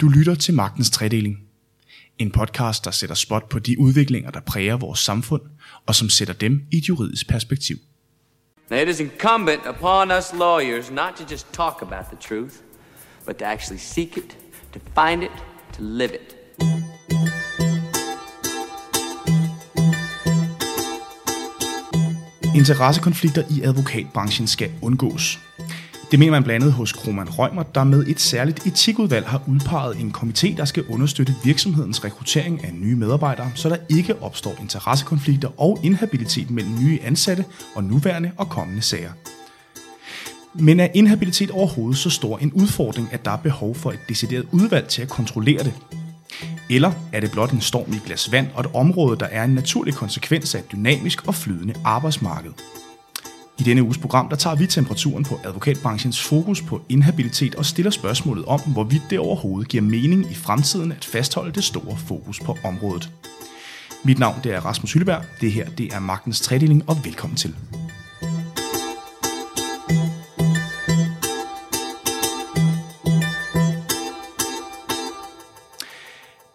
Du lytter til Magtens Tredeling. En podcast, der sætter spot på de udviklinger, der præger vores samfund, og som sætter dem i et juridisk perspektiv. Now, it is incumbent upon us lawyers not to just talk about the truth, but to actually seek it, to find it, to live it. Interessekonflikter i advokatbranchen skal undgås. Det mener man blandt andet hos Kroman Rømer, der med et særligt etikudvalg har udpeget en komité, der skal understøtte virksomhedens rekruttering af nye medarbejdere, så der ikke opstår interessekonflikter og inhabilitet mellem nye ansatte og nuværende og kommende sager. Men er inhabilitet overhovedet så stor en udfordring, at der er behov for et decideret udvalg til at kontrollere det? Eller er det blot en storm i et glas vand og et område, der er en naturlig konsekvens af et dynamisk og flydende arbejdsmarked? I denne uges program, der tager vi temperaturen på advokatbranchens fokus på inhabilitet og stiller spørgsmålet om, hvorvidt det overhovedet giver mening i fremtiden at fastholde det store fokus på området. Mit navn det er Rasmus Hylleberg. Det her det er Magtens Tredeling, og velkommen til.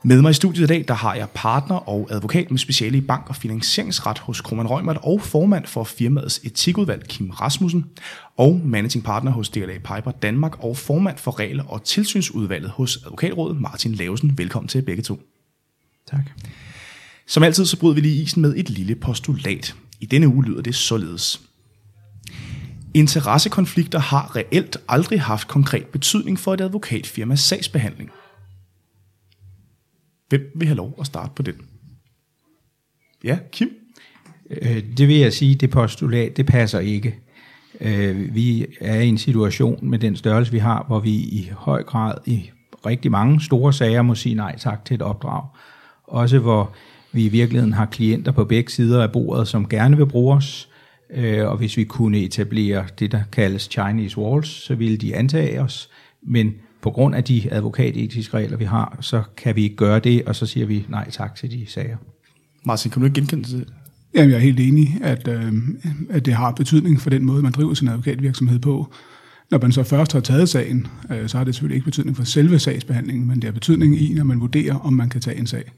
Med mig i studiet i dag, der har jeg partner og advokat med speciale i bank- og finansieringsret hos Kroman Rømert og formand for firmaets etikudvalg Kim Rasmussen og managing partner hos DLA Piper Danmark og formand for regler- og tilsynsudvalget hos Advokatrådet Martin Lavesen. Velkommen til begge to. Tak. Som altid så bryder vi lige isen med et lille postulat. I denne uge lyder det således. Interessekonflikter har reelt aldrig haft konkret betydning for et advokatfirmas sagsbehandling. Hvem vil have lov at starte på den? Ja, Kim? Øh, Det vil jeg sige, det postulat, det passer ikke. Øh, Vi er i en situation med den størrelse, vi har, hvor vi i høj grad i rigtig mange store sager må sige nej tak til et opdrag. Også hvor vi i virkeligheden har klienter på begge sider af bordet, som gerne vil bruge os. Øh, Og hvis vi kunne etablere det, der kaldes Chinese Walls, så ville de antage os. Men på grund af de advokatetiske regler, vi har, så kan vi ikke gøre det, og så siger vi nej tak til de sager. Martin, kan du ikke genkende det? Jamen, jeg er helt enig, at, øh, at det har betydning for den måde, man driver sin advokatvirksomhed på. Når man så først har taget sagen, øh, så har det selvfølgelig ikke betydning for selve sagsbehandlingen, men det har betydning i, når man vurderer, om man kan tage en sag.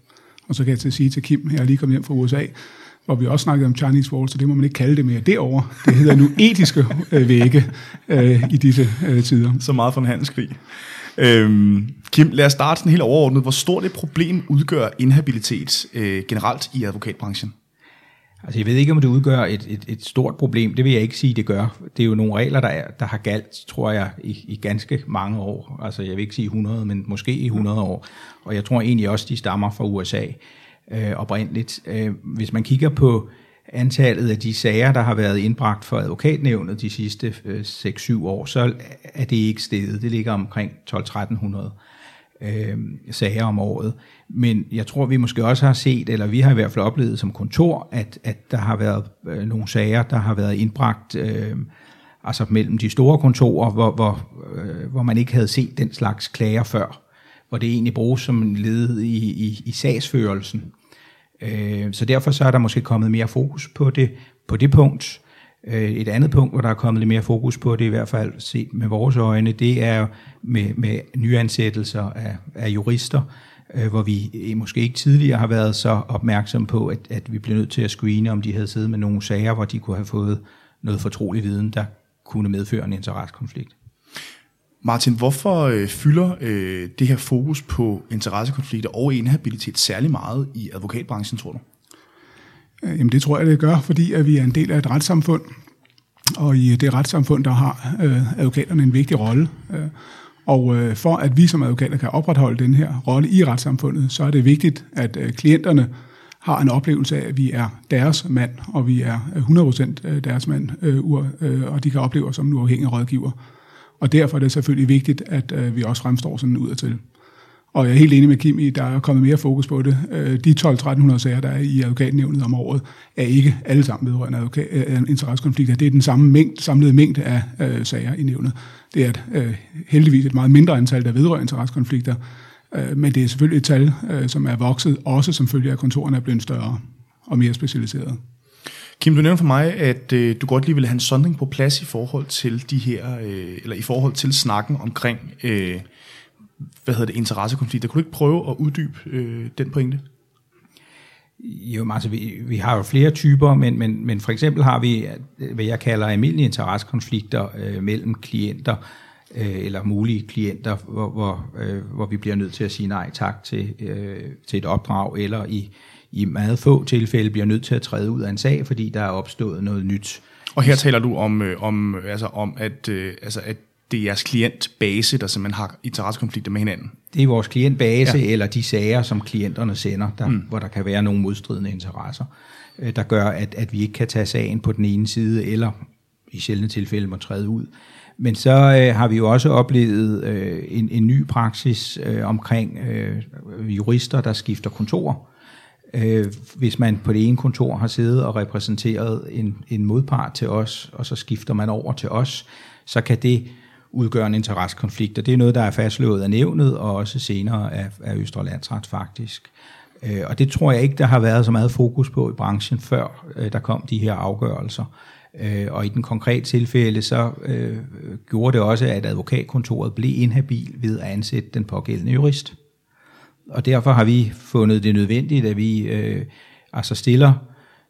Og så kan jeg til at sige til Kim, jeg er lige kommet hjem fra USA, hvor vi også snakkede om Chinese Wall, så det må man ikke kalde det mere derovre. Det hedder nu etiske øh, vægge øh, i disse øh, tider. Så meget for en handelskrig. Øhm, Kim, lad os starte sådan helt overordnet. Hvor stort et problem udgør inhabilitet øh, generelt i advokatbranchen? Altså, jeg ved ikke, om det udgør et, et, et stort problem. Det vil jeg ikke sige, det gør. Det er jo nogle regler, der, er, der har galt, tror jeg, i, i ganske mange år. Altså, jeg vil ikke sige 100, men måske i 100 år. Og jeg tror egentlig også, de stammer fra USA øh, oprindeligt. Øh, hvis man kigger på antallet af de sager, der har været indbragt for advokatnævnet de sidste øh, 6-7 år, så er det ikke steget. Det ligger omkring 12-1300 øh, sager om året. Men jeg tror, vi måske også har set, eller vi har i hvert fald oplevet som kontor, at, at der har været øh, nogle sager, der har været indbragt øh, altså mellem de store kontorer, hvor, hvor, øh, hvor man ikke havde set den slags klager før, hvor det egentlig bruges som en led i, i, i sagsførelsen. Øh, så derfor så er der måske kommet mere fokus på det, på det punkt. Øh, Et andet punkt, hvor der er kommet lidt mere fokus på det, i hvert fald set med vores øjne, det er med, med nyansættelser af, af jurister, øh, hvor vi eh, måske ikke tidligere har været så opmærksom på, at, at vi blev nødt til at screene, om de havde siddet med nogle sager, hvor de kunne have fået noget fortrolig viden, der kunne medføre en interessekonflikt. Martin, hvorfor øh, fylder øh, det her fokus på interessekonflikter og inhabilitet særlig meget i advokatbranchen, tror du? Øh, jamen det tror jeg, det gør, fordi at vi er en del af et retssamfund, og i det retssamfund, der har øh, advokaterne en vigtig rolle. Øh, og øh, for at vi som advokater kan opretholde den her rolle i retssamfundet, så er det vigtigt, at øh, klienterne har en oplevelse af, at vi er deres mand, og vi er øh, 100% øh, deres mand, øh, øh, og de kan opleve os som en uafhængig rådgiver. Og derfor er det selvfølgelig vigtigt, at øh, vi også fremstår sådan udadtil. Og jeg er helt enig med Kim i, at der er kommet mere fokus på det. Øh, de 12-1300 sager, der er i advokatnævnet om året, er ikke alle sammen vedrørende advokat, øh, øh, interessekonflikter. Det er den samme mængde, samlede mængde af øh, sager i nævnet. Det er et, øh, heldigvis et meget mindre antal, der vedrører interessekonflikter. Øh, men det er selvfølgelig et tal, øh, som er vokset, også som følge af, at kontorerne er blevet større og mere specialiserede. Kim, du nævnte for mig, at øh, du godt lige ville have en sondring på plads i forhold til de her, øh, eller i forhold til snakken omkring, øh, hvad hedder det, interessekonflikter. Kunne du ikke prøve at uddybe øh, den pointe? Jo, altså vi, vi har jo flere typer, men, men, men for eksempel har vi, øh, hvad jeg kalder almindelige interessekonflikter øh, mellem klienter, øh, eller mulige klienter, hvor, hvor, øh, hvor vi bliver nødt til at sige nej tak til, øh, til et opdrag, eller i, i meget få tilfælde bliver nødt til at træde ud af en sag, fordi der er opstået noget nyt. Og her taler du om, øh, om, altså om at, øh, altså at det er jeres klientbase, der simpelthen har interessekonflikter med hinanden. Det er vores klientbase, ja. eller de sager, som klienterne sender, der, mm. hvor der kan være nogle modstridende interesser, øh, der gør, at, at vi ikke kan tage sagen på den ene side, eller i sjældne tilfælde må træde ud. Men så øh, har vi jo også oplevet øh, en, en ny praksis øh, omkring øh, jurister, der skifter kontor. Øh, hvis man på det ene kontor har siddet og repræsenteret en, en modpart til os, og så skifter man over til os, så kan det udgøre en interessekonflikt, og det er noget, der er fastslået af nævnet, og også senere af, af Østre Landsret faktisk. Øh, og det tror jeg ikke, der har været så meget fokus på i branchen, før øh, der kom de her afgørelser. Øh, og i den konkrete tilfælde, så øh, gjorde det også, at advokatkontoret blev inhabil ved at ansætte den pågældende jurist. Og derfor har vi fundet det nødvendigt, at vi øh, altså stiller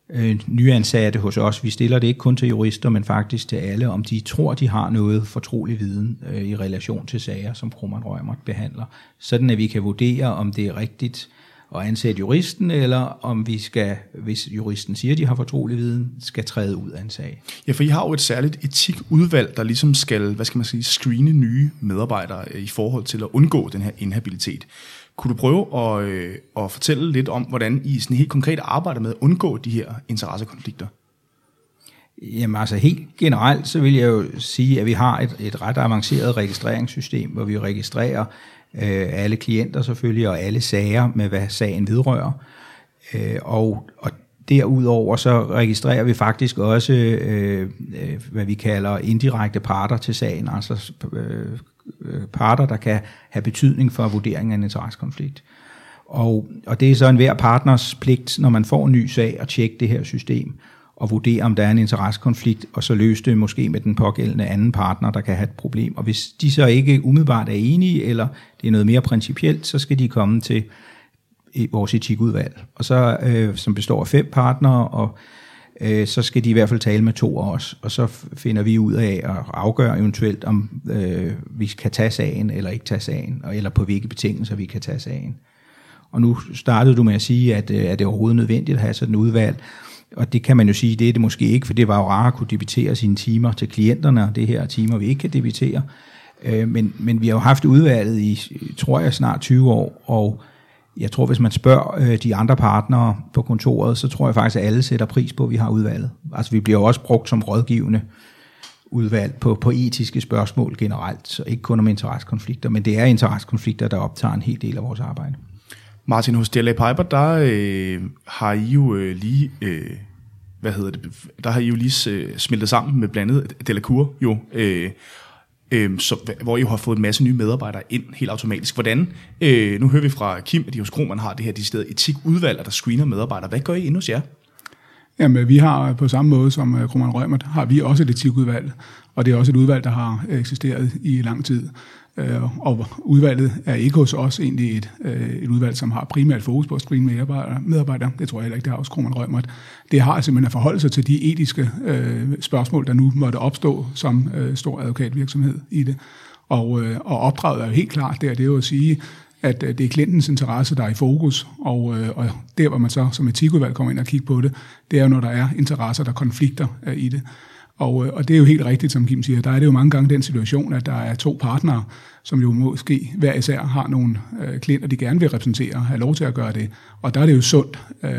øh, nyansatte hos os. Vi stiller det ikke kun til jurister, men faktisk til alle, om de tror, de har noget fortrolig viden øh, i relation til sager, som Kroman Rømert behandler. Sådan at vi kan vurdere, om det er rigtigt at ansætte juristen, eller om vi skal, hvis juristen siger, de har fortrolig viden, skal træde ud af en sag. Ja, for I har jo et særligt etikudvalg, der ligesom skal, hvad skal man sige, screene nye medarbejdere øh, i forhold til at undgå den her inhabilitet. Kunne du prøve at, øh, at fortælle lidt om, hvordan I sådan helt konkret arbejder med at undgå de her interessekonflikter? Jamen altså helt generelt, så vil jeg jo sige, at vi har et, et ret avanceret registreringssystem, hvor vi registrerer øh, alle klienter selvfølgelig, og alle sager med, hvad sagen vedrører. Øh, og, og derudover så registrerer vi faktisk også, øh, øh hvad vi kalder indirekte parter til sagen, altså Øh, Øh, parter, der kan have betydning for vurderingen af en interessekonflikt. Og, og det er så enhver partners pligt, når man får en ny sag, at tjekke det her system og vurdere, om der er en interessekonflikt, og så løse det måske med den pågældende anden partner, der kan have et problem. Og hvis de så ikke umiddelbart er enige, eller det er noget mere principielt, så skal de komme til vores etikudvalg, og så, øh, som består af fem partnere, og øh, så skal de i hvert fald tale med to af os, og så finder vi ud af at afgøre eventuelt, om øh, vi kan tage sagen eller ikke tage sagen, eller på hvilke betingelser vi kan tage sagen. Og nu startede du med at sige, at, øh, er det overhovedet nødvendigt at have sådan et udvalg, og det kan man jo sige, det er det måske ikke, for det var jo rart at kunne debitere sine timer til klienterne, og det her timer, vi ikke kan debitere. Øh, men, men vi har jo haft udvalget i, tror jeg, snart 20 år, og jeg tror, hvis man spørger øh, de andre partnere på kontoret, så tror jeg faktisk, at alle sætter pris på, at vi har udvalget. Altså vi bliver jo også brugt som rådgivende udvalg på, på etiske spørgsmål generelt, så ikke kun om interessekonflikter, men det er interessekonflikter, der optager en hel del af vores arbejde. Martin, hos DLA Piper, der øh, har I jo øh, lige, øh, hvad hedder det, der har I jo lige øh, smeltet sammen med blandet Delacour jo, øh, øh, så, hvor I jo har fået en masse nye medarbejdere ind helt automatisk. Hvordan, øh, nu hører vi fra Kim, at I hos Kroman har det her de steder etikudvalg, der screener medarbejdere. Hvad gør I endnu hos jer? Jamen, vi har øh, på samme måde som øh, Kroman Rømert, har vi også et etikudvalg, og det er også et udvalg, der har øh, eksisteret i lang tid. Øh, og udvalget er ikke hos os egentlig et, øh, et udvalg, som har primært fokus på at screene medarbejdere. medarbejdere. Det tror jeg heller ikke, det har også Krohmann Rømert. Det har simpelthen at forholde sig til de etiske øh, spørgsmål, der nu måtte opstå som øh, stor advokatvirksomhed i det. Og, øh, og opdraget er jo helt klart der, det er jo at sige, at øh, det er klientens interesse, der er i fokus, og, øh, og der, hvor man så som etikudvalg kommer ind og kigger på det, det er jo, når der er interesser, der konflikter øh, i det. Og, øh, og det er jo helt rigtigt, som Kim siger. Der er det jo mange gange den situation, at der er to partnere, som jo måske hver især har nogle øh, klienter, de gerne vil repræsentere, og have lov til at gøre det. Og der er det jo sundt øh,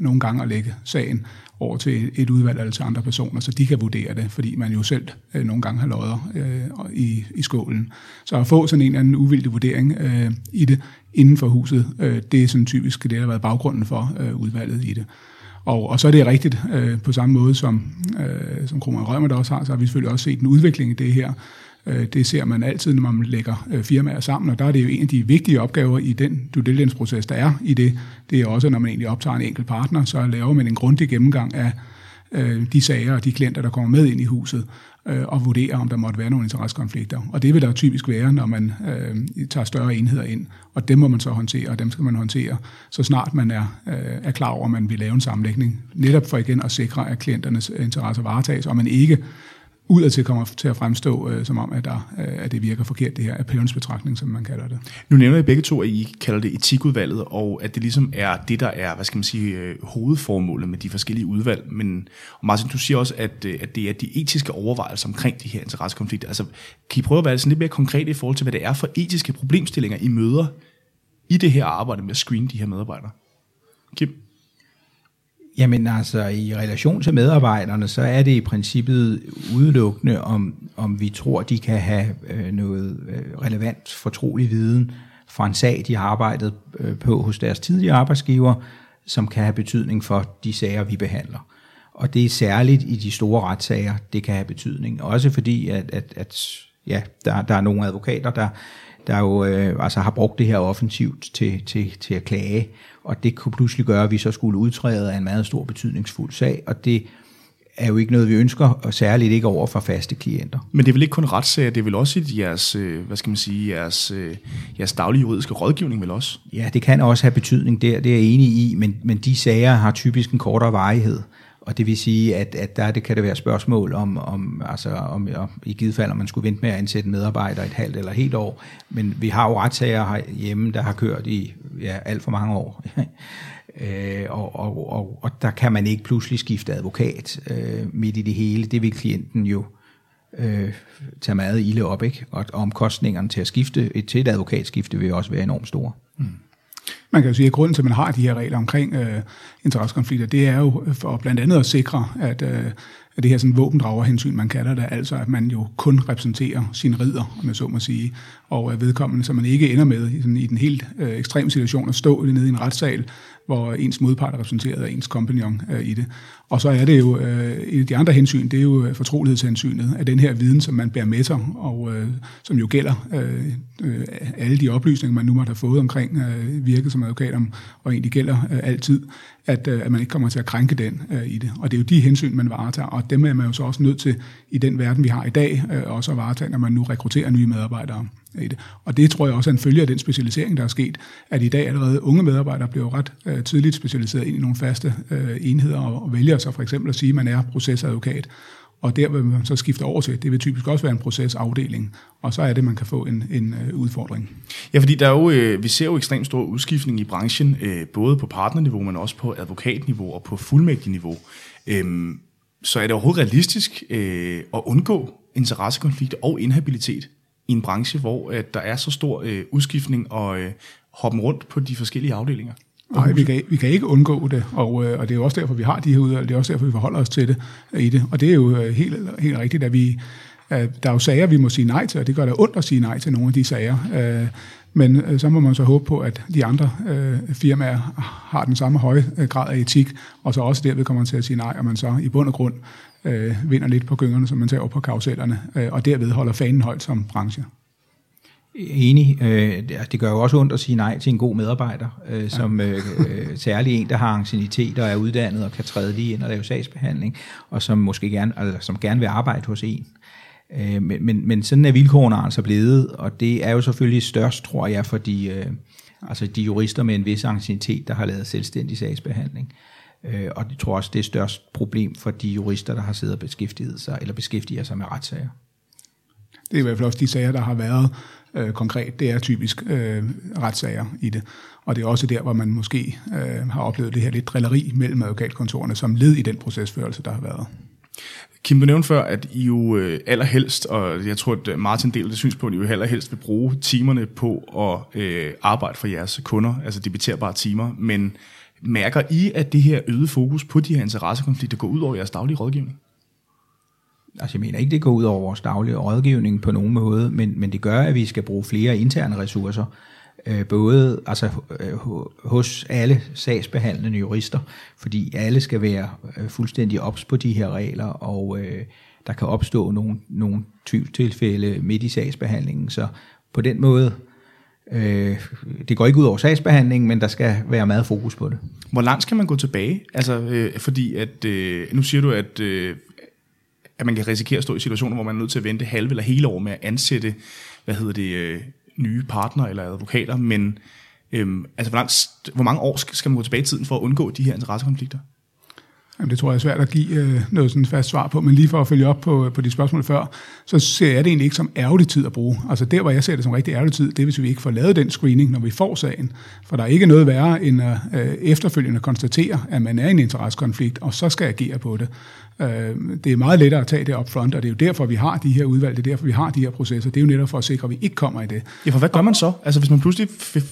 nogle gange at lægge sagen over til et udvalg eller til andre personer, så de kan vurdere det, fordi man jo selv øh, nogle gange har lodder øh, i, i skålen. Så at få sådan en eller anden uvildig vurdering øh, i det inden for huset, øh, det er sådan typisk det, der har været baggrunden for øh, udvalget i det. Og, og så er det rigtigt, øh, på samme måde som, øh, som Kromer Rømer der også har, så har vi selvfølgelig også set en udvikling i det her. Øh, det ser man altid, når man lægger øh, firmaer sammen, og der er det jo en af de vigtige opgaver i den due diligence-proces, der er i det. Det er også, når man egentlig optager en enkelt partner, så laver man en grundig gennemgang af, øh, de sager og de klienter, der kommer med ind i huset, øh, og vurdere, om der måtte være nogle interessekonflikter. Og det vil der typisk være, når man øh, tager større enheder ind, og dem må man så håndtere, og dem skal man håndtere, så snart man er, øh, er klar over, at man vil lave en sammenlægning. Netop for igen at sikre, at klienternes interesser varetages, og man ikke udadtil kommer til at fremstå, øh, som om, at, der, øh, at det virker forkert, det her appearance-betragtning, som man kalder det. Nu nævner I begge to, at I kalder det etikudvalget, og at det ligesom er det, der er, hvad skal man sige, øh, hovedformålet med de forskellige udvalg. Men og Martin, du siger også, at, øh, at det er de etiske overvejelser omkring de her interessekonflikter. Altså, kan I prøve at være sådan lidt mere konkret i forhold til, hvad det er for etiske problemstillinger, I møder i det her arbejde med at screene de her medarbejdere? Kim? Jamen altså, i relation til medarbejderne, så er det i princippet udelukkende, om, om vi tror, de kan have øh, noget øh, relevant fortrolig viden fra en sag, de har arbejdet øh, på hos deres tidligere arbejdsgiver, som kan have betydning for de sager, vi behandler. Og det er særligt i de store retssager, det kan have betydning. Også fordi, at, at, at ja, der, der er nogle advokater, der, der jo øh, altså har brugt det her offensivt til, til, til at klage, og det kunne pludselig gøre, at vi så skulle udtræde af en meget stor betydningsfuld sag, og det er jo ikke noget, vi ønsker, og særligt ikke over for faste klienter. Men det er vel ikke kun retssager, det er vel også jeres, øh, hvad skal man sige, jeres, øh, jeres daglige juridiske rådgivning vel også? Ja, det kan også have betydning der, det er jeg enig i, men, men de sager har typisk en kortere varighed. Og det vil sige, at, at der det kan det være spørgsmål om, om, altså om, om i givet fald, om man skulle vente med at ansætte medarbejder et halvt eller helt år. Men vi har jo retssager hjemme, der har kørt i ja, alt for mange år. øh, og, og, og, og der kan man ikke pludselig skifte advokat øh, midt i det hele. Det vil klienten jo øh, tage meget ilde op, ikke? Og omkostningerne til at skifte til et advokatskifte vil også være enormt store. Mm. Man kan jo sige, at grunden til, at man har de her regler omkring øh, interessekonflikter, det er jo øh, for blandt andet at sikre, at, øh, at det her sådan våbendragerhensyn, man kalder det, altså at man jo kun repræsenterer sin ridder, om jeg så må sige, og er vedkommende, så man ikke ender med i, sådan, i den helt øh, ekstreme situation at stå nede i en retssal, hvor ens modpart er repræsenteret af ens kompagnon øh, i det. Og så er det jo, øh, et af de andre hensyn, det er jo øh, fortrolighedshensynet af den her viden, som man bærer med sig, og øh, som jo gælder øh, øh, alle de oplysninger, man nu måtte have fået omkring øh, virket som advokat, om, og egentlig gælder øh, altid, at, øh, at man ikke kommer til at krænke den øh, i det. Og det er jo de hensyn, man varetager, og dem er man jo så også nødt til i den verden, vi har i dag, øh, også at varetage, når man nu rekrutterer nye medarbejdere i det. Og det tror jeg også er en følge af den specialisering, der er sket, at i dag allerede unge medarbejdere bliver ret øh, tidligt specialiseret ind i nogle faste øh, enheder og, og vælger så for eksempel at sige, at man er procesadvokat. Og der vil man så skifte over til, det vil typisk også være en procesafdeling, og så er det, man kan få en, en øh, udfordring. Ja, fordi der er jo, øh, vi ser jo ekstremt stor udskiftning i branchen, øh, både på partnerniveau, men også på advokatniveau og på fuldmægtigniveau. Øhm, så er det overhovedet realistisk øh, at undgå interessekonflikter og inhabilitet i en branche, hvor at der er så stor øh, udskiftning og øh, hoppen rundt på de forskellige afdelinger? Nej, vi kan, vi kan ikke undgå det, og, øh, og det er jo også derfor, vi har de her udvalg, det er også derfor, vi forholder os til det øh, i det. Og det er jo øh, helt, helt rigtigt, at vi, øh, der er jo sager, vi må sige nej til, og det gør da ondt at sige nej til nogle af de sager. Men så må man så håbe på, at de andre firmaer har den samme høje grad af etik, og så også derved kommer man til at sige nej, og man så i bund og grund vinder lidt på gyngerne, som man tager på karusellerne, og derved holder fanen højt som branche. Enig. Øh, det gør jo også ondt at sige nej til en god medarbejder, øh, som øh, særlig en, der har ancienitet og er uddannet og kan træde lige ind og lave sagsbehandling, og som måske gerne, altså, som gerne vil arbejde hos en. Men, men, men sådan er vilkårene altså blevet, og det er jo selvfølgelig størst, tror jeg, for de, altså de jurister med en vis ancienitet, der har lavet selvstændig sagsbehandling. Og det tror også, det er størst problem for de jurister, der har siddet og beskæftiget sig, eller beskæftiger sig med retssager. Det er i hvert fald også de sager, der har været øh, konkret. Det er typisk øh, retssager i det. Og det er også der, hvor man måske øh, har oplevet det her lidt drilleri mellem advokatkontorerne som led i den procesførelse, der har været. Kim, du nævnte før, at I jo øh, allerhelst, og jeg tror, at Martin deler det synspunkt, at I jo allerhelst vil bruge timerne på at øh, arbejde for jeres kunder, altså debiterbare timer, men mærker I, at det her øget fokus på de her interessekonflikter går ud over jeres daglige rådgivning? altså jeg mener ikke, det går ud over vores daglige rådgivning på nogen måde, men, men det gør, at vi skal bruge flere interne ressourcer, øh, både altså, øh, hos alle sagsbehandlende jurister, fordi alle skal være øh, fuldstændig ops på de her regler, og øh, der kan opstå nogle, nogle tvivlstilfælde midt i sagsbehandlingen, så på den måde Øh, det går ikke ud over sagsbehandlingen, men der skal være meget fokus på det. Hvor langt skal man gå tilbage? Altså, øh, fordi at, øh, nu siger du, at, øh, at man kan risikere at stå i situationer, hvor man er nødt til at vente halve eller hele år med at ansætte, hvad hedder det, øh, nye partner eller advokater, men øh, altså, hvor, langt, hvor mange år skal, man gå tilbage i tiden for at undgå de her interessekonflikter? Jamen, det tror jeg er svært at give øh, noget sådan fast svar på, men lige for at følge op på, øh, på de spørgsmål før, så ser jeg det egentlig ikke som ærgerlig tid at bruge. Altså der, hvor jeg ser det som rigtig ærgerlig tid, det er, hvis vi ikke får lavet den screening, når vi får sagen. For der er ikke noget værre end at øh, efterfølgende konstatere, at man er i en interessekonflikt, og så skal agere på det. Øh, det er meget lettere at tage det op front, og det er jo derfor, vi har de her udvalg, det er derfor, vi har de her processer. Det er jo netop for at sikre, at vi ikke kommer i det. Ja, for hvad gør man så? Altså hvis man pludselig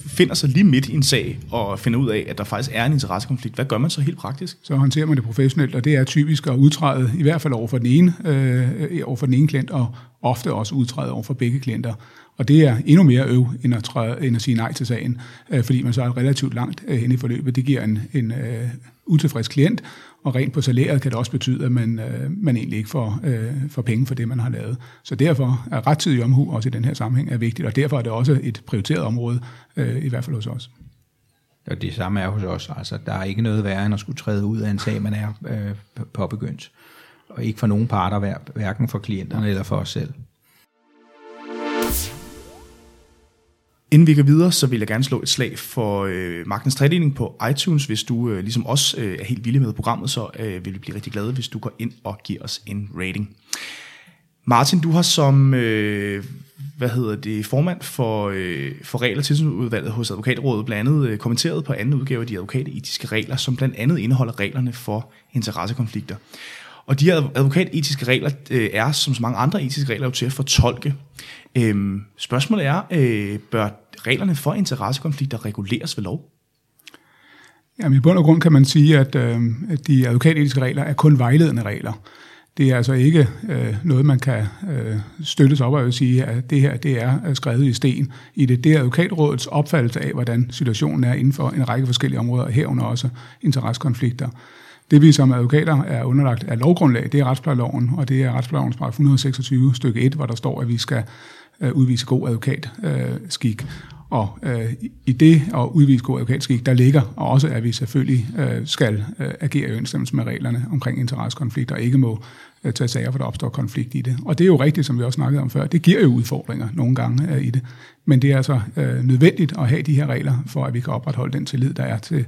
finder sig lige midt i en sag, og finder ud af, at der faktisk er en interessekonflikt, hvad gør man så helt praktisk? Så håndterer man det professionelt, og det er typisk at udtræde, i hvert fald over for den ene, øh, over for den ene klient, og ofte også udtræde over for begge klienter. Og det er endnu mere øv, end at, træde, end at sige nej til sagen, øh, fordi man så er relativt langt øh, hen i forløbet. Det giver en, en øh, utilfreds klient, og rent på salæret kan det også betyde, at man, øh, man egentlig ikke får, øh, får penge for det, man har lavet. Så derfor er rettidig omhu også i den her sammenhæng er vigtigt, og derfor er det også et prioriteret område, øh, i hvert fald hos os. Og det samme er hos os. Altså, der er ikke noget værre end at skulle træde ud af en sag, man er øh, påbegyndt. Og ikke for nogen parter, hverken for klienterne eller for os selv. Inden vi går videre, så vil jeg gerne slå et slag for øh, magtens tredeling på iTunes. Hvis du øh, ligesom os øh, er helt vilde med programmet, så øh, vil vi blive rigtig glade, hvis du går ind og giver os en rating. Martin, du har som øh, hvad hedder det, formand for, øh, for regler til udvalget hos Advokatrådet blandt andet øh, kommenteret på anden udgave af de advokatetiske regler, som blandt andet indeholder reglerne for interessekonflikter. Og de her advokatetiske regler øh, er, som så mange andre etiske regler, jo til at fortolke. Øhm, spørgsmålet er, øh, bør reglerne for interessekonflikter reguleres ved lov? Jamen, i bund og grund kan man sige, at, øh, at de advokatetiske regler er kun vejledende regler. Det er altså ikke øh, noget, man kan øh, støttes op og sige, at det her det er øh, skrevet i sten i det. Det er advokatrådets opfattelse af, hvordan situationen er inden for en række forskellige områder, herunder også interessekonflikter. Det vi som advokater er underlagt af lovgrundlag, det er retsplejeloven, og det er retsplejelovens paragraf 126 stykke 1, hvor der står, at vi skal øh, udvise god advokatskik. Og øh, i det at udvise god advokatskik, der ligger og også, at vi selvfølgelig øh, skal øh, agere i overensstemmelse med reglerne omkring interessekonflikter, og ikke må øh, tage sager, for der opstår konflikt i det. Og det er jo rigtigt, som vi også snakkede om før, det giver jo udfordringer nogle gange øh, i det. Men det er altså øh, nødvendigt at have de her regler, for at vi kan opretholde den tillid, der er til,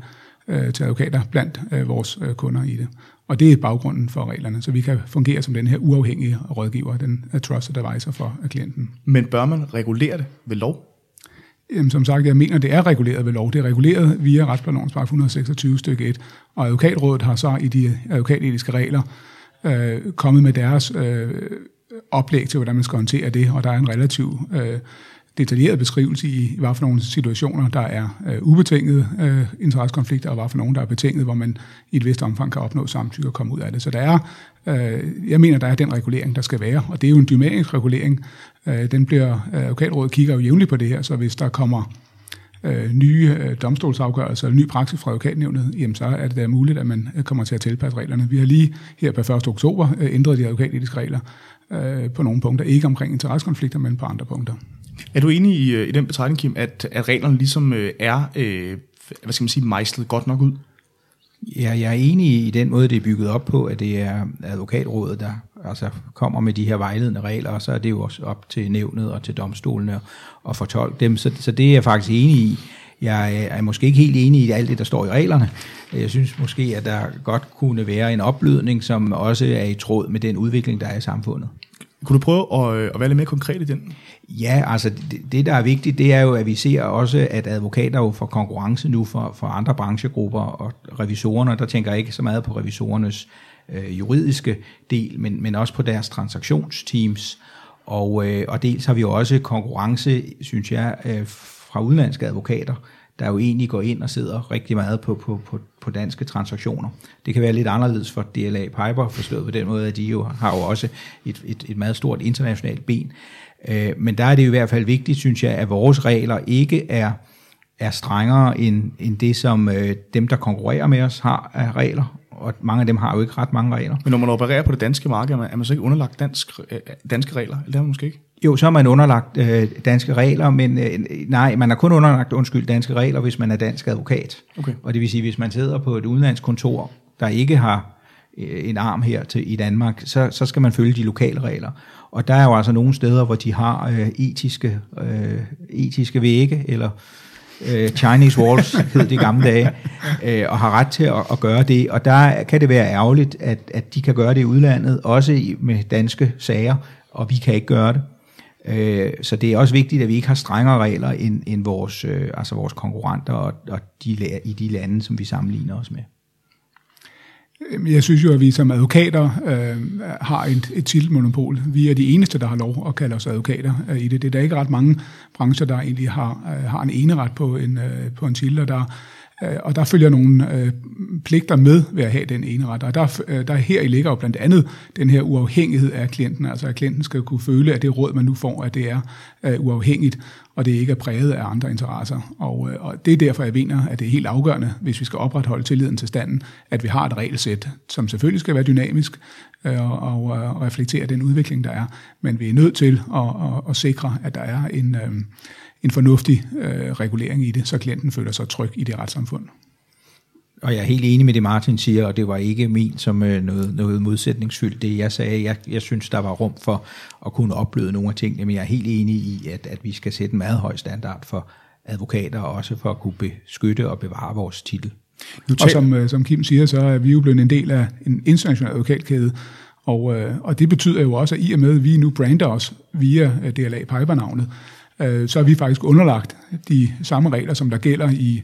øh, til advokater blandt øh, vores øh, kunder i det. Og det er baggrunden for reglerne, så vi kan fungere som den her uafhængige rådgiver, den øh, trusted advisor for øh, klienten. Men bør man regulere det ved lov? Jamen, som sagt, jeg mener, det er reguleret ved lov. Det er reguleret via retsplanlovens 126 stykke 1, og advokatrådet har så i de advokatetiske regler øh, kommet med deres øh, oplæg til, hvordan man skal håndtere det, og der er en relativ øh, detaljeret beskrivelse i, hvad for nogle situationer, der er øh, ubetingede øh, interessekonflikter, og hvad for nogle, der er betinget, hvor man i et vist omfang kan opnå samtykke og komme ud af det. Så der er, øh, jeg mener, der er den regulering, der skal være, og det er jo en dynamisk regulering. Øh, den bliver, øh, advokatrådet kigger jo jævnligt på det her, så hvis der kommer øh, nye øh, domstolsafgørelser eller ny praksis fra advokatnævnet, jamen så er det da muligt, at man øh, kommer til at tilpasse reglerne. Vi har lige her på 1. oktober øh, ændret de advokatetiske regler øh, på nogle punkter, ikke omkring interessekonflikter, men på andre punkter. Er du enig i, øh, i den betragtning, Kim, at, at reglerne ligesom øh, er, øh, hvad skal man sige, mejslet godt nok ud? Ja, jeg er enig i den måde, det er bygget op på, at det er advokatrådet, der altså kommer med de her vejledende regler, og så er det jo også op til nævnet og til domstolene at fortolke dem. Så, så det er jeg faktisk enig i. Jeg er måske ikke helt enig i alt det, der står i reglerne. Jeg synes måske, at der godt kunne være en opblødning, som også er i tråd med den udvikling, der er i samfundet. Kunne du prøve at, øh, at være lidt mere konkret i den? Ja, altså det, det, der er vigtigt, det er jo, at vi ser også, at advokater jo får konkurrence nu for, for andre branchegrupper og revisorerne, der tænker jeg ikke så meget på revisorernes øh, juridiske del, men, men også på deres transaktionsteams. Og, øh, og dels har vi jo også konkurrence, synes jeg, øh, fra udenlandske advokater, der jo egentlig går ind og sidder rigtig meget på, på, på, på danske transaktioner. Det kan være lidt anderledes for DLA Piper, forstået på den måde, at de jo har jo også et, et, et meget stort internationalt ben. Øh, men der er det i hvert fald vigtigt, synes jeg, at vores regler ikke er, er strengere end, end det, som øh, dem, der konkurrerer med os, har af regler. Og mange af dem har jo ikke ret mange regler. Men når man opererer på det danske marked, er man, er man så ikke underlagt dansk, øh, danske regler? Eller det er man måske ikke? Jo, så er man underlagt øh, danske regler, men øh, nej, man er kun underlagt, undskyld, danske regler, hvis man er dansk advokat. Okay. Og det vil sige, hvis man sidder på et udenlandskontor, der ikke har øh, en arm her til, i Danmark, så, så skal man følge de lokale regler. Og der er jo altså nogle steder, hvor de har øh, etiske, øh, etiske vægge, eller øh, Øh, Chinese walls hed de gamle dage, øh, og har ret til at, at gøre det. Og der kan det være ærgerligt, at, at de kan gøre det i udlandet, også i, med danske sager, og vi kan ikke gøre det. Øh, så det er også vigtigt, at vi ikke har strengere regler end, end vores, øh, altså vores konkurrenter og, og de, i de lande, som vi sammenligner os med. Øhm, jeg synes jo, at vi som advokater øh, har et, et titelmonopol. Vi er de eneste, der har lov at kalde os advokater øh, i det. Det er der ikke ret mange brancher, der egentlig har, øh, har en eneret på en, øh, på en titel, og der, Øh, og der følger nogle øh, pligter med ved at have den eneret. Og der, øh, der her i ligger jo blandt andet den her uafhængighed af klienten, altså at klienten skal kunne føle, at det råd, man nu får, at det er øh, uafhængigt, og det ikke er præget af andre interesser. Og, øh, og det er derfor, jeg mener, at det er helt afgørende, hvis vi skal opretholde tilliden til standen, at vi har et regelsæt, som selvfølgelig skal være dynamisk øh, og, og, og reflektere den udvikling, der er. Men vi er nødt til at, at, at sikre, at der er en, øh, en fornuftig øh, regulering i det, så klienten føler sig tryg i det retssamfund. Og jeg er helt enig med det, Martin siger, og det var ikke min som øh, noget, noget modsætningsfyldt. Det jeg sagde, jeg, jeg synes, der var rum for at kunne opbløde nogle af tingene, men jeg er helt enig i, at, at vi skal sætte en meget høj standard for advokater, og også for at kunne beskytte og bevare vores titel. Nu og som, øh, som Kim siger, så er vi jo blevet en del af en international advokatkæde, og, øh, og det betyder jo også, at i og med, at vi nu brander os via DLA Piper-navnet, Øh, så er vi faktisk underlagt de samme regler, som der gælder i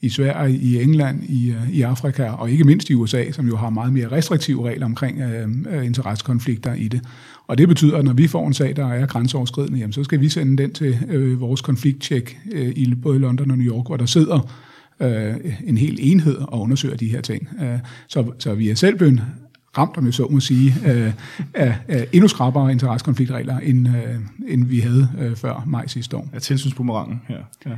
i Sverige, i England, i, øh, i Afrika og ikke mindst i USA, som jo har meget mere restriktive regler omkring øh, øh, interessekonflikter i det. Og det betyder, at når vi får en sag, der er grænseoverskridende, jamen, så skal vi sende den til øh, vores konflikttjek øh, i både London og New York, hvor der sidder øh, en hel enhed og undersøger de her ting. Øh, så, så vi er selv blevet ramt, om jeg så må sige, øh, af, af endnu skrappere interessekonfliktregler, end, øh, end vi havde øh, før maj sidste år. Ja, tilsynsbumerangen her. Ja.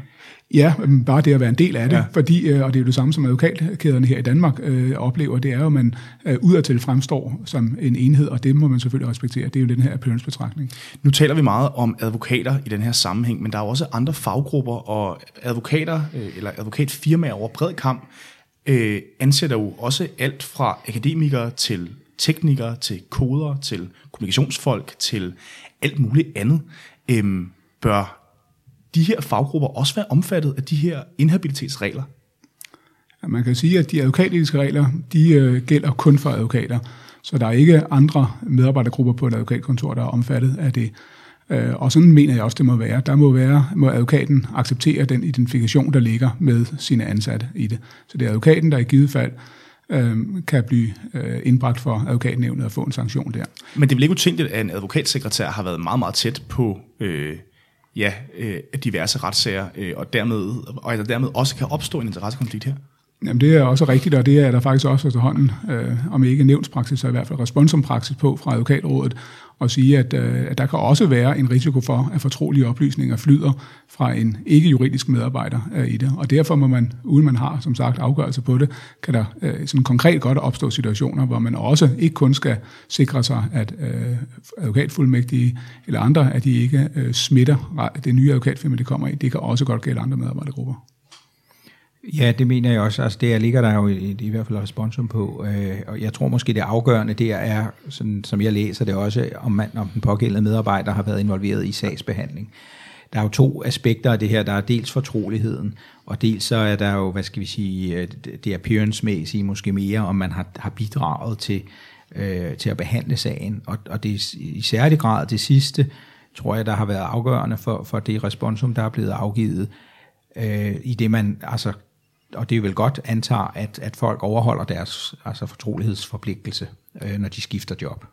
Ja, bare det at være en del af det, ja. fordi, øh, og det er jo det samme som advokatkæderne her i Danmark øh, oplever, det er jo, at man øh, udadtil fremstår som en enhed, og det må man selvfølgelig respektere. Det er jo den her appearance-betragtning. Nu taler vi meget om advokater i den her sammenhæng, men der er jo også andre faggrupper, og advokater øh, eller advokatfirmaer over bred kamp øh, ansætter jo også alt fra akademikere til teknikere, til koder, til kommunikationsfolk, til alt muligt andet. Øh, bør de her faggrupper også være omfattet af de her inhabilitetsregler? Man kan sige, at de advokatiske regler, de øh, gælder kun for advokater. Så der er ikke andre medarbejdergrupper på et advokatkontor, der er omfattet af det. Øh, og sådan mener jeg også, det må være. Der må, være, må advokaten acceptere den identifikation, der ligger med sine ansatte i det. Så det er advokaten, der i givet fald øh, kan blive øh, indbragt for advokatnævnet og få en sanktion der. Men det er vel ikke utænkeligt, at en advokatsekretær har været meget, meget tæt på øh, ja, øh, diverse retssager, øh, og, dermed, og der dermed også kan opstå en interessekonflikt her? Jamen det er også rigtigt, og det er der faktisk også efterhånden, øh, om ikke nævnspraksis, så i hvert fald responsumpraksis på fra advokatrådet, og sige, at, øh, at der kan også være en risiko for, at fortrolige oplysninger flyder fra en ikke-juridisk medarbejder øh, i det. Og derfor må man, uden man har som sagt afgørelse på det, kan der øh, sådan konkret godt opstå situationer, hvor man også ikke kun skal sikre sig, at advokatfuldmægtige eller andre, at de ikke smitter det nye advokatfirma, det kommer i. Det kan også godt gælde andre medarbejdergrupper. Ja, det mener jeg også. Altså, det ligger der jo i, i hvert fald responsum på. Øh, og jeg tror måske, det afgørende der er, sådan, som jeg læser det også, om, man, om den pågældende medarbejder har været involveret i sagsbehandling. Der er jo to aspekter af det her. Der er dels fortroligheden, og dels så er der jo, hvad skal vi sige, øh, det appearance-mæssige måske mere, om man har, har bidraget til, øh, til at behandle sagen. Og, og det er i særlig grad det sidste, tror jeg, der har været afgørende for, for det responsum, der er blevet afgivet, øh, i det man altså og det er vel godt antager, at, at folk overholder deres altså fortrolighedsforpligtelse, øh, når de skifter job.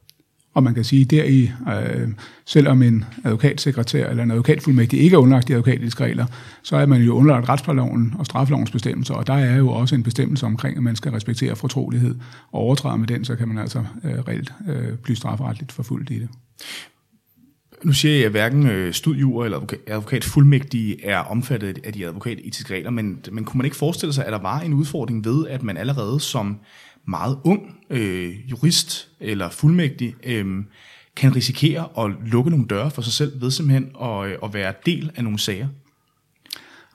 Og man kan sige, at deri, øh, selvom en advokatsekretær eller en advokatfuldmægtig ikke er underlagt de advokatiske regler, så er man jo underlagt retsplejeloven og straffelovens bestemmelser, og der er jo også en bestemmelse omkring, at man skal respektere fortrolighed, og overtræder med den, så kan man altså øh, reelt øh, blive strafferetligt forfulgt i det. Nu siger jeg, at hverken øh, studiejurer eller advokat fuldmægtige er omfattet af de advokatetiske regler, men, men kunne man ikke forestille sig, at der var en udfordring ved, at man allerede som meget ung øh, jurist eller fuldmægtig øh, kan risikere at lukke nogle døre for sig selv ved simpelthen at, øh, at være del af nogle sager?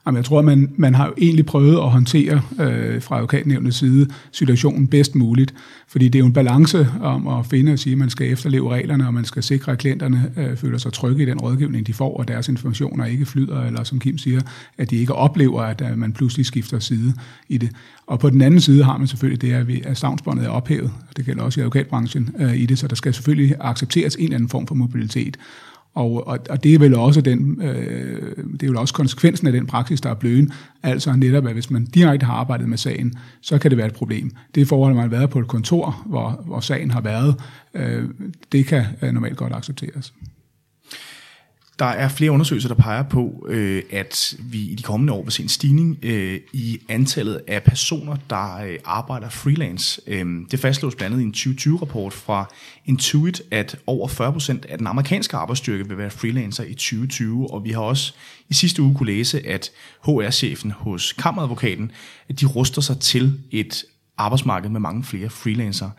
Jamen, jeg tror, man, man har jo egentlig prøvet at håndtere øh, fra advokatnævnets side situationen bedst muligt, fordi det er jo en balance om at finde og sige, at man skal efterleve reglerne, og man skal sikre, at klienterne øh, føler sig trygge i den rådgivning, de får, og deres informationer ikke flyder, eller som Kim siger, at de ikke oplever, at øh, man pludselig skifter side i det. Og på den anden side har man selvfølgelig det, at, vi, at savnsbåndet er ophævet, og det gælder også i advokatbranchen øh, i det, så der skal selvfølgelig accepteres en eller anden form for mobilitet. Og, og, og det er vel også den, øh, det er vel også konsekvensen af den praksis, der er blevet. Altså netop, at hvis man direkte har arbejdet med sagen, så kan det være et problem. Det forhold, at man har været på et kontor, hvor, hvor sagen har været, øh, det kan øh, normalt godt accepteres. Der er flere undersøgelser, der peger på, øh, at vi i de kommende år vil se en stigning øh, i antallet af personer, der øh, arbejder freelance. Øh, det fastslås blandt andet i en 2020-rapport fra Intuit, at over 40% af den amerikanske arbejdsstyrke vil være freelancer i 2020, og vi har også i sidste uge kunne læse, at HR-chefen hos Kammeradvokaten, at de ruster sig til et arbejdsmarked med mange flere freelancere.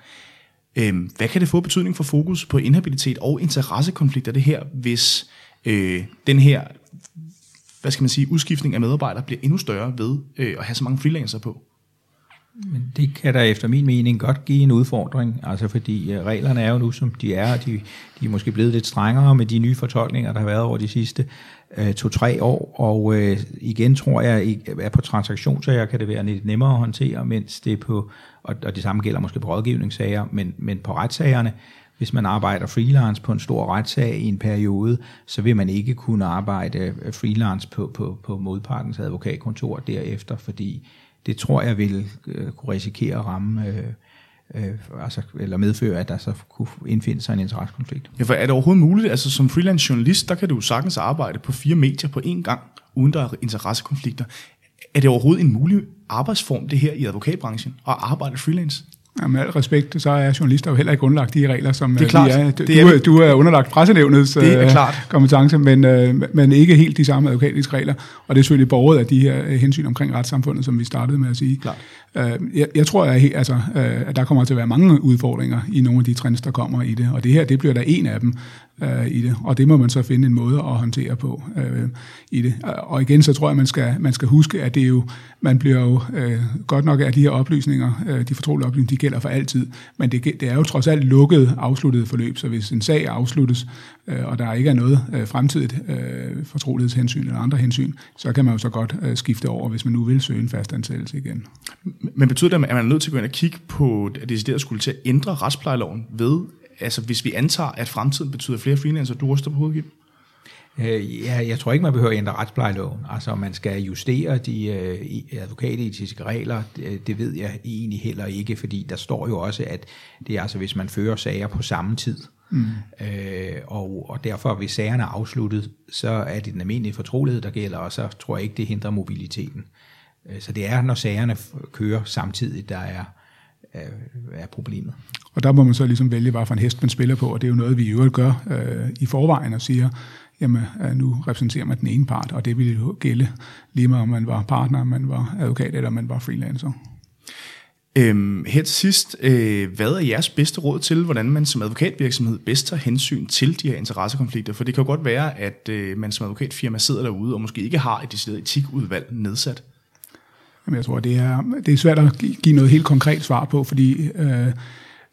Øhm, hvad kan det få betydning for fokus på inhabilitet og interessekonflikter det her, hvis øh, den her hvad skal man sige, udskiftning af medarbejdere bliver endnu større ved øh, at have så mange freelancer på. Men det kan der efter min mening godt give en udfordring, altså fordi øh, reglerne er jo nu, som de er, de, de er måske blevet lidt strengere med de nye fortolkninger, der har været over de sidste øh, to-tre år, og øh, igen tror jeg, at på transaktionssager kan det være lidt nemmere at håndtere, mens det på, og, og det samme gælder måske på rådgivningssager, men, men på retssagerne, hvis man arbejder freelance på en stor retssag i en periode, så vil man ikke kunne arbejde øh, freelance på, på, på modpartens advokatkontor derefter, fordi det tror jeg vil øh, kunne risikere at ramme øh, øh, altså, eller medføre, at der så kunne indfinde sig en interessekonflikt. Ja, for er det overhovedet muligt, altså som freelance journalist, der kan du sagtens arbejde på fire medier på én gang, uden der er interessekonflikter. Er det overhovedet en mulig arbejdsform, det her i advokatbranchen, at arbejde freelance? Ja, med al respekt, så er journalister jo heller ikke underlagt de regler, som det er øh, klart. er. Du, det er, du er underlagt pressenævnets det er klart. kompetence, men, øh, men ikke helt de samme advokatiske regler. Og det er selvfølgelig borget af de her øh, hensyn omkring retssamfundet, som vi startede med at sige. Klart. Øh, jeg, jeg tror, at, altså, at der kommer til at være mange udfordringer i nogle af de trends, der kommer i det. Og det her, det bliver der en af dem øh, i det. Og det må man så finde en måde at håndtere på øh, i det. Og igen, så tror jeg, man skal, man skal huske, at det er jo, man bliver jo øh, godt nok af de her oplysninger, øh, de fortrolige oplysninger, de gælder for altid. Men det, det er jo trods alt lukket, afsluttet forløb. Så hvis en sag afsluttes, øh, og der ikke er noget øh, fremtidigt øh, fortrolighedshensyn eller andre hensyn, så kan man jo så godt øh, skifte over, hvis man nu vil søge en fastansættelse igen. Men betyder det, at man er nødt til at gå ind og kigge på, at det skulle til at ændre retsplejeloven ved, altså hvis vi antager, at fremtiden betyder flere freelancer, du ryster på hovedet, Øh, ja, jeg tror ikke, man behøver at ændre retsplejeloven. Altså, man skal justere de øh, advokatetiske regler. Det, det ved jeg egentlig heller ikke, fordi der står jo også, at det er altså, hvis man fører sager på samme tid. Mm. Øh, og, og derfor, hvis sagerne er afsluttet, så er det den almindelige fortrolighed, der gælder, og så tror jeg ikke, det hindrer mobiliteten. Øh, så det er, når sagerne kører samtidig, der er, er problemet. Og der må man så ligesom vælge, hvad for en hest man spiller på, og det er jo noget, vi i øvrigt gør øh, i forvejen og siger, jamen øh, nu repræsenterer man den ene part, og det ville jo gælde lige meget om man var partner, om man var advokat eller om man var freelancer. Øhm, her til sidst, øh, hvad er jeres bedste råd til, hvordan man som advokatvirksomhed bedst tager hensyn til de her interessekonflikter? For det kan jo godt være, at øh, man som advokatfirma sidder derude og måske ikke har et decideret etikudvalg nedsat. Jamen, jeg tror, det er, det er svært at give noget helt konkret svar på, fordi øh,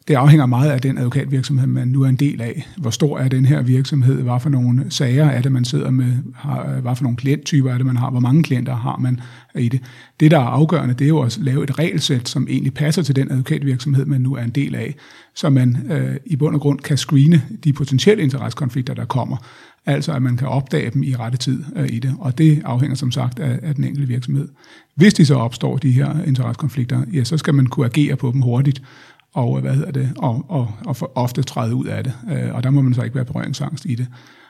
det afhænger meget af den advokatvirksomhed, man nu er en del af. Hvor stor er den her virksomhed? Hvad for nogle sager er det, man sidder med? Hvad for nogle klienttyper er det, man har? Hvor mange klienter har man i det? Det, der er afgørende, det er jo at lave et regelsæt, som egentlig passer til den advokatvirksomhed, man nu er en del af, så man øh, i bund og grund kan screene de potentielle interessekonflikter, der kommer. Altså at man kan opdage dem i rette tid øh, i det, og det afhænger som sagt af, af den enkelte virksomhed. Hvis de så opstår, de her interessekonflikter, ja, så skal man kunne agere på dem hurtigt, og, hvad hedder det, og, og, og for ofte træde ud af det. Øh, og der må man så ikke være berøringsangst i det.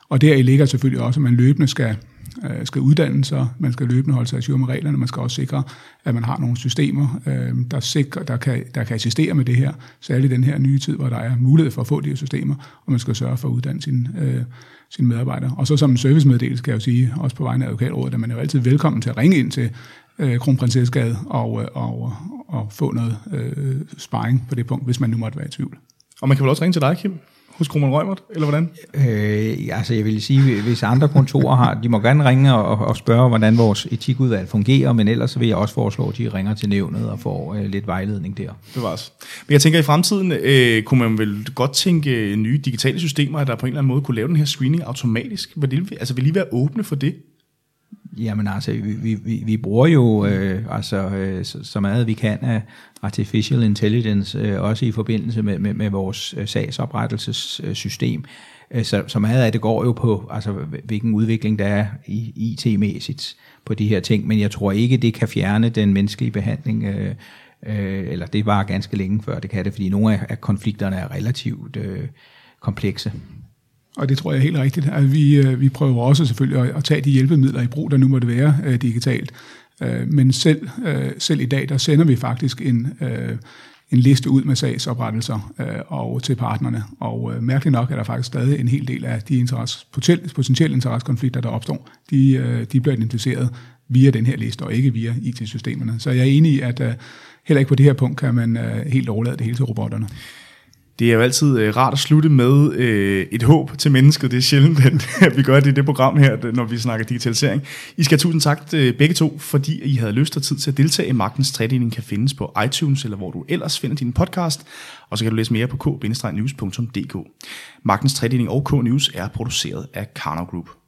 Og der i ligger selvfølgelig også, at man løbende skal, øh, skal uddanne sig, man skal løbende holde sig i med reglerne, man skal også sikre, at man har nogle systemer, øh, der, sikrer, der, kan, der kan assistere med det her, særligt i den her nye tid, hvor der er mulighed for at få de her systemer, og man skal sørge for at uddanne sine, øh, sine medarbejdere. Og så som en servicemeddelelse kan jeg jo sige, også på vegne af advokatrådet, at man er jo altid velkommen til at ringe ind til øh, Kronprinsessegade og, øh, og, og få noget øh, sparring på det punkt, hvis man nu måtte være i tvivl. Og man kan vel også ringe til dig, Kim, hos Kroman Rømert, eller hvordan? Øh, altså jeg vil sige, hvis andre kontorer har, de må gerne ringe og, og spørge, hvordan vores etikudvalg fungerer, men ellers vil jeg også foreslå, at de ringer til nævnet og får øh, lidt vejledning der. Det var også. Men jeg tænker, i fremtiden øh, kunne man vel godt tænke nye digitale systemer, der på en eller anden måde kunne lave den her screening automatisk. Vil, det, altså, vil I være åbne for det? Jamen altså, vi, vi, vi bruger jo øh, altså, øh, så, så meget vi kan af artificial intelligence, øh, også i forbindelse med, med, med vores øh, sagsoprettelsessystem. Øh, så, så meget af det går jo på, altså, hvilken udvikling der er i IT-mæssigt på de her ting, men jeg tror ikke, det kan fjerne den menneskelige behandling, øh, øh, eller det var ganske længe før det kan det, fordi nogle af, af konflikterne er relativt øh, komplekse. Og det tror jeg er helt rigtigt. Altså, vi, øh, vi prøver også selvfølgelig at, at tage de hjælpemidler i brug, der nu måtte være uh, digitalt. Uh, men selv, uh, selv i dag, der sender vi faktisk en, uh, en liste ud med sagsoprettelser uh, og til partnerne. Og uh, mærkeligt nok er der faktisk stadig en hel del af de interesse, potentielle interessekonflikter, der opstår. De, uh, de bliver identificeret via den her liste, og ikke via IT-systemerne. Så jeg er enig i, at uh, heller ikke på det her punkt kan man uh, helt overlade det hele til robotterne. Det er jo altid øh, rart at slutte med øh, et håb til mennesket. Det er sjældent, at vi gør det i det program her, når vi snakker digitalisering. I skal have tusind tak øh, begge to, fordi I havde lyst og tid til at deltage i Magtens Tredeling kan findes på iTunes, eller hvor du ellers finder din podcast. Og så kan du læse mere på k-news.dk. Magtens Tredeling og K-News er produceret af Karnow Group.